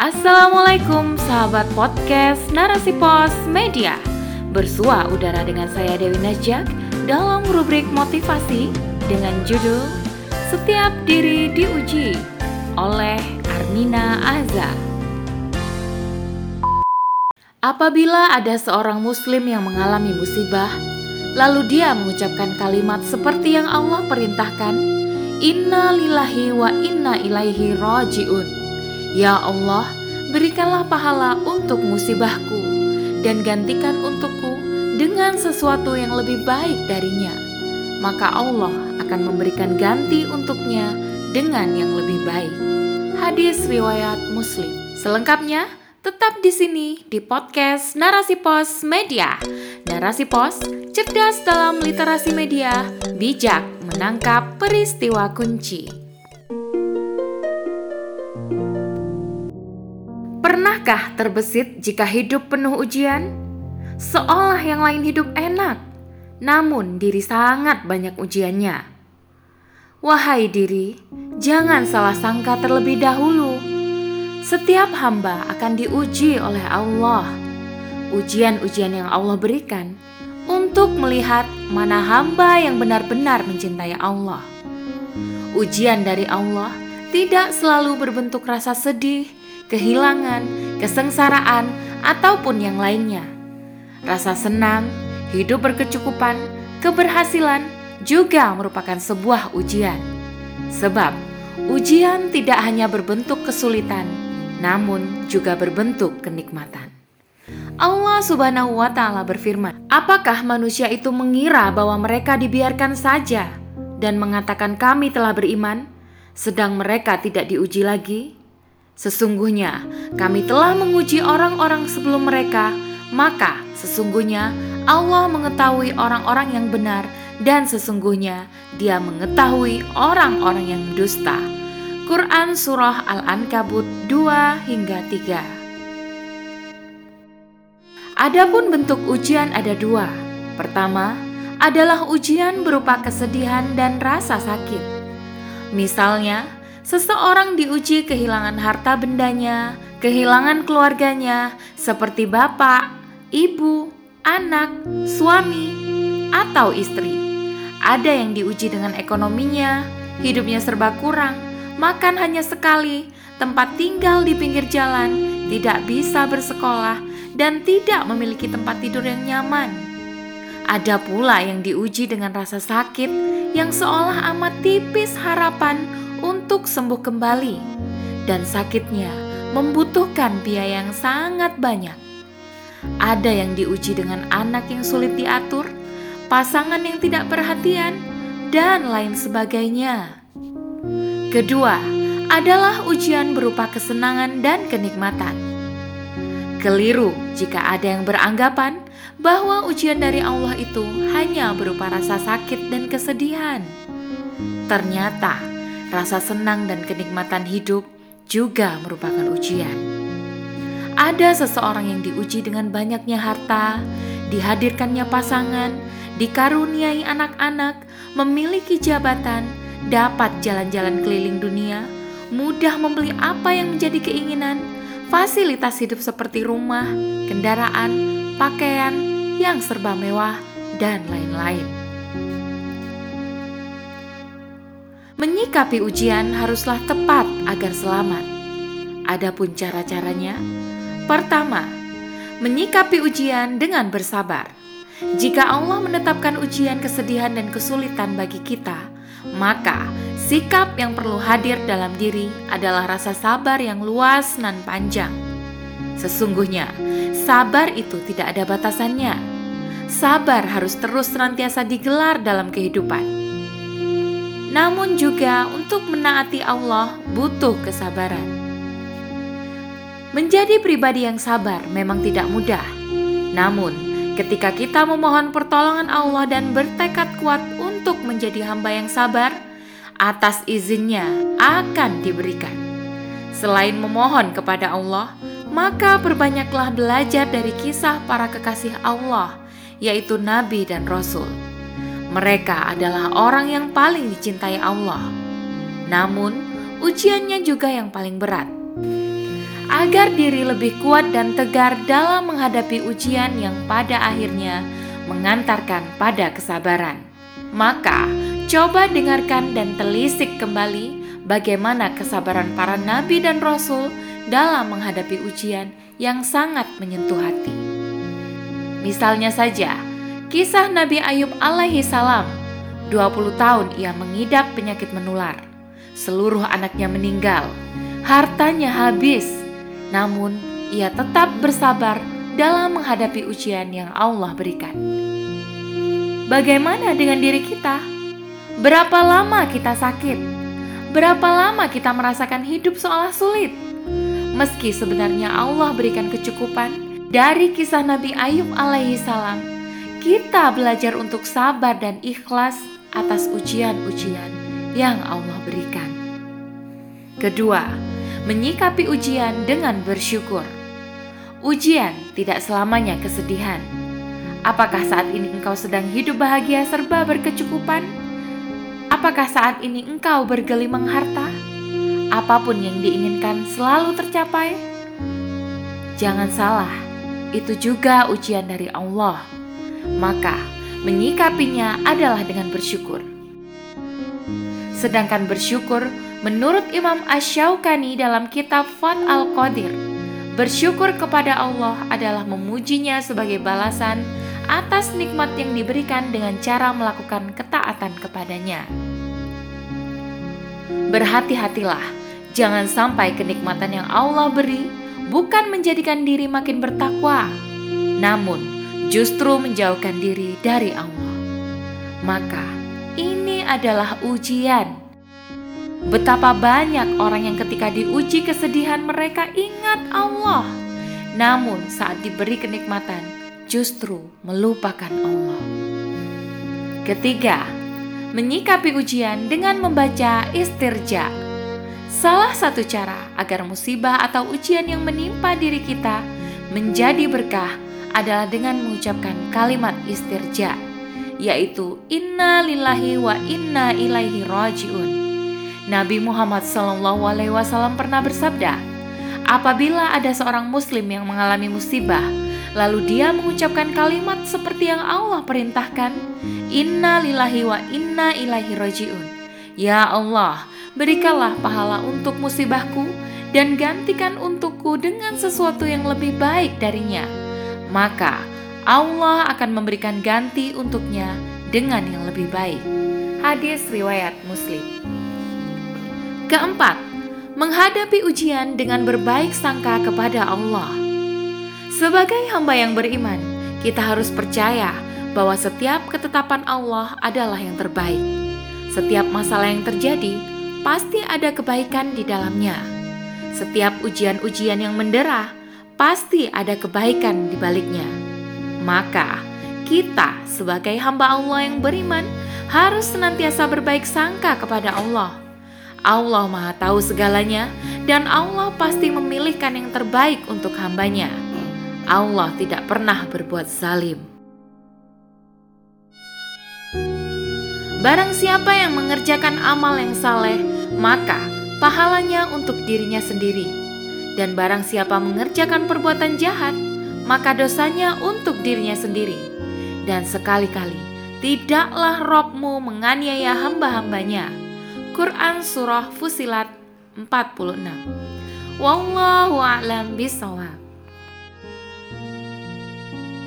Assalamualaikum sahabat podcast Narasi Pos Media. Bersua udara dengan saya Dewi Najak dalam rubrik motivasi dengan judul Setiap Diri Diuji oleh Armina Azza Apabila ada seorang muslim yang mengalami musibah Lalu dia mengucapkan kalimat seperti yang Allah perintahkan Inna lillahi wa inna ilaihi raji'un Ya Allah, berikanlah pahala untuk musibahku dan gantikan untukku dengan sesuatu yang lebih baik darinya. Maka Allah akan memberikan ganti untuknya dengan yang lebih baik. Hadis riwayat Muslim. Selengkapnya tetap di sini di podcast Narasi Pos Media. Narasi Pos cerdas dalam literasi media, bijak menangkap peristiwa kunci. Pernahkah terbesit jika hidup penuh ujian? Seolah yang lain hidup enak, namun diri sangat banyak ujiannya. Wahai diri, jangan salah sangka terlebih dahulu. Setiap hamba akan diuji oleh Allah. Ujian-ujian yang Allah berikan untuk melihat mana hamba yang benar-benar mencintai Allah. Ujian dari Allah tidak selalu berbentuk rasa sedih, kehilangan, kesengsaraan, ataupun yang lainnya. Rasa senang, hidup berkecukupan, keberhasilan juga merupakan sebuah ujian. Sebab ujian tidak hanya berbentuk kesulitan, namun juga berbentuk kenikmatan. Allah Subhanahu wa Ta'ala berfirman, "Apakah manusia itu mengira bahwa mereka dibiarkan saja dan mengatakan, 'Kami telah beriman', sedang mereka tidak diuji lagi?" Sesungguhnya kami telah menguji orang-orang sebelum mereka, maka sesungguhnya Allah mengetahui orang-orang yang benar dan sesungguhnya Dia mengetahui orang-orang yang dusta. Quran Surah Al-Ankabut 2 hingga 3 Adapun bentuk ujian ada dua. Pertama adalah ujian berupa kesedihan dan rasa sakit. Misalnya, seseorang diuji kehilangan harta bendanya, kehilangan keluarganya, seperti bapak, ibu, anak, suami, atau istri. Ada yang diuji dengan ekonominya, hidupnya serba kurang, makan hanya sekali, tempat tinggal di pinggir jalan, tidak bisa bersekolah, dan tidak memiliki tempat tidur yang nyaman. Ada pula yang diuji dengan rasa sakit yang seolah amat tipis harapan untuk sembuh kembali, dan sakitnya membutuhkan biaya yang sangat banyak. Ada yang diuji dengan anak yang sulit diatur, pasangan yang tidak perhatian, dan lain sebagainya. Kedua adalah ujian berupa kesenangan dan kenikmatan. Keliru jika ada yang beranggapan bahwa ujian dari Allah itu hanya berupa rasa sakit dan kesedihan. Ternyata, rasa senang dan kenikmatan hidup juga merupakan ujian. Ada seseorang yang diuji dengan banyaknya harta, dihadirkannya pasangan, dikaruniai anak-anak, memiliki jabatan, dapat jalan-jalan keliling dunia, mudah membeli apa yang menjadi keinginan, fasilitas hidup seperti rumah, kendaraan, pakaian yang serba mewah, dan lain-lain. Menyikapi ujian haruslah tepat agar selamat. Adapun cara-caranya, pertama, menyikapi ujian dengan bersabar. Jika Allah menetapkan ujian kesedihan dan kesulitan bagi kita, maka sikap yang perlu hadir dalam diri adalah rasa sabar yang luas dan panjang. Sesungguhnya, sabar itu tidak ada batasannya. Sabar harus terus senantiasa digelar dalam kehidupan namun juga untuk menaati Allah butuh kesabaran. Menjadi pribadi yang sabar memang tidak mudah, namun ketika kita memohon pertolongan Allah dan bertekad kuat untuk menjadi hamba yang sabar, atas izinnya akan diberikan. Selain memohon kepada Allah, maka perbanyaklah belajar dari kisah para kekasih Allah, yaitu nabi dan rasul. Mereka adalah orang yang paling dicintai Allah. Namun, ujiannya juga yang paling berat. agar diri lebih kuat dan tegar dalam menghadapi ujian yang pada akhirnya mengantarkan pada kesabaran. Maka, coba dengarkan dan telisik kembali bagaimana kesabaran para nabi dan rasul dalam menghadapi ujian yang sangat menyentuh hati. Misalnya saja, kisah Nabi Ayub alaihi salam. 20 tahun ia mengidap penyakit menular. Seluruh anaknya meninggal, hartanya habis, namun, ia tetap bersabar dalam menghadapi ujian yang Allah berikan. Bagaimana dengan diri kita? Berapa lama kita sakit? Berapa lama kita merasakan hidup seolah sulit? Meski sebenarnya Allah berikan kecukupan, dari kisah Nabi Ayub alaihi salam, kita belajar untuk sabar dan ikhlas atas ujian-ujian yang Allah berikan. Kedua, menyikapi ujian dengan bersyukur. Ujian tidak selamanya kesedihan. Apakah saat ini engkau sedang hidup bahagia serba berkecukupan? Apakah saat ini engkau bergelimang harta? Apa pun yang diinginkan selalu tercapai? Jangan salah, itu juga ujian dari Allah. Maka, menyikapinya adalah dengan bersyukur. Sedangkan bersyukur Menurut Imam Ash-Shawqani dalam kitab Fat al-Qadir, bersyukur kepada Allah adalah memujinya sebagai balasan atas nikmat yang diberikan dengan cara melakukan ketaatan kepadanya. Berhati-hatilah, jangan sampai kenikmatan yang Allah beri bukan menjadikan diri makin bertakwa, namun justru menjauhkan diri dari Allah. Maka, ini adalah ujian Betapa banyak orang yang ketika diuji kesedihan mereka ingat Allah, namun saat diberi kenikmatan justru melupakan Allah. Ketiga, menyikapi ujian dengan membaca istirja. Salah satu cara agar musibah atau ujian yang menimpa diri kita menjadi berkah adalah dengan mengucapkan kalimat istirja, yaitu Inna lillahi wa inna ilaihi rajiun. Nabi Muhammad SAW pernah bersabda, apabila ada seorang Muslim yang mengalami musibah, lalu dia mengucapkan kalimat seperti yang Allah perintahkan, Inna lillahi wa inna ilaihi rajiun. Ya Allah, berikanlah pahala untuk musibahku dan gantikan untukku dengan sesuatu yang lebih baik darinya. Maka Allah akan memberikan ganti untuknya dengan yang lebih baik. Hadis riwayat Muslim. Keempat, menghadapi ujian dengan berbaik sangka kepada Allah. Sebagai hamba yang beriman, kita harus percaya bahwa setiap ketetapan Allah adalah yang terbaik. Setiap masalah yang terjadi pasti ada kebaikan di dalamnya. Setiap ujian-ujian yang mendera pasti ada kebaikan di baliknya. Maka, kita sebagai hamba Allah yang beriman harus senantiasa berbaik sangka kepada Allah Allah Maha Tahu segalanya, dan Allah pasti memilihkan yang terbaik untuk hambanya. Allah tidak pernah berbuat zalim. Barang siapa yang mengerjakan amal yang saleh, maka pahalanya untuk dirinya sendiri. Dan barang siapa mengerjakan perbuatan jahat, maka dosanya untuk dirinya sendiri. Dan sekali-kali, tidaklah Robmu menganiaya hamba-hambanya. Quran Surah Fusilat 46 Wallahu a'lam bisawab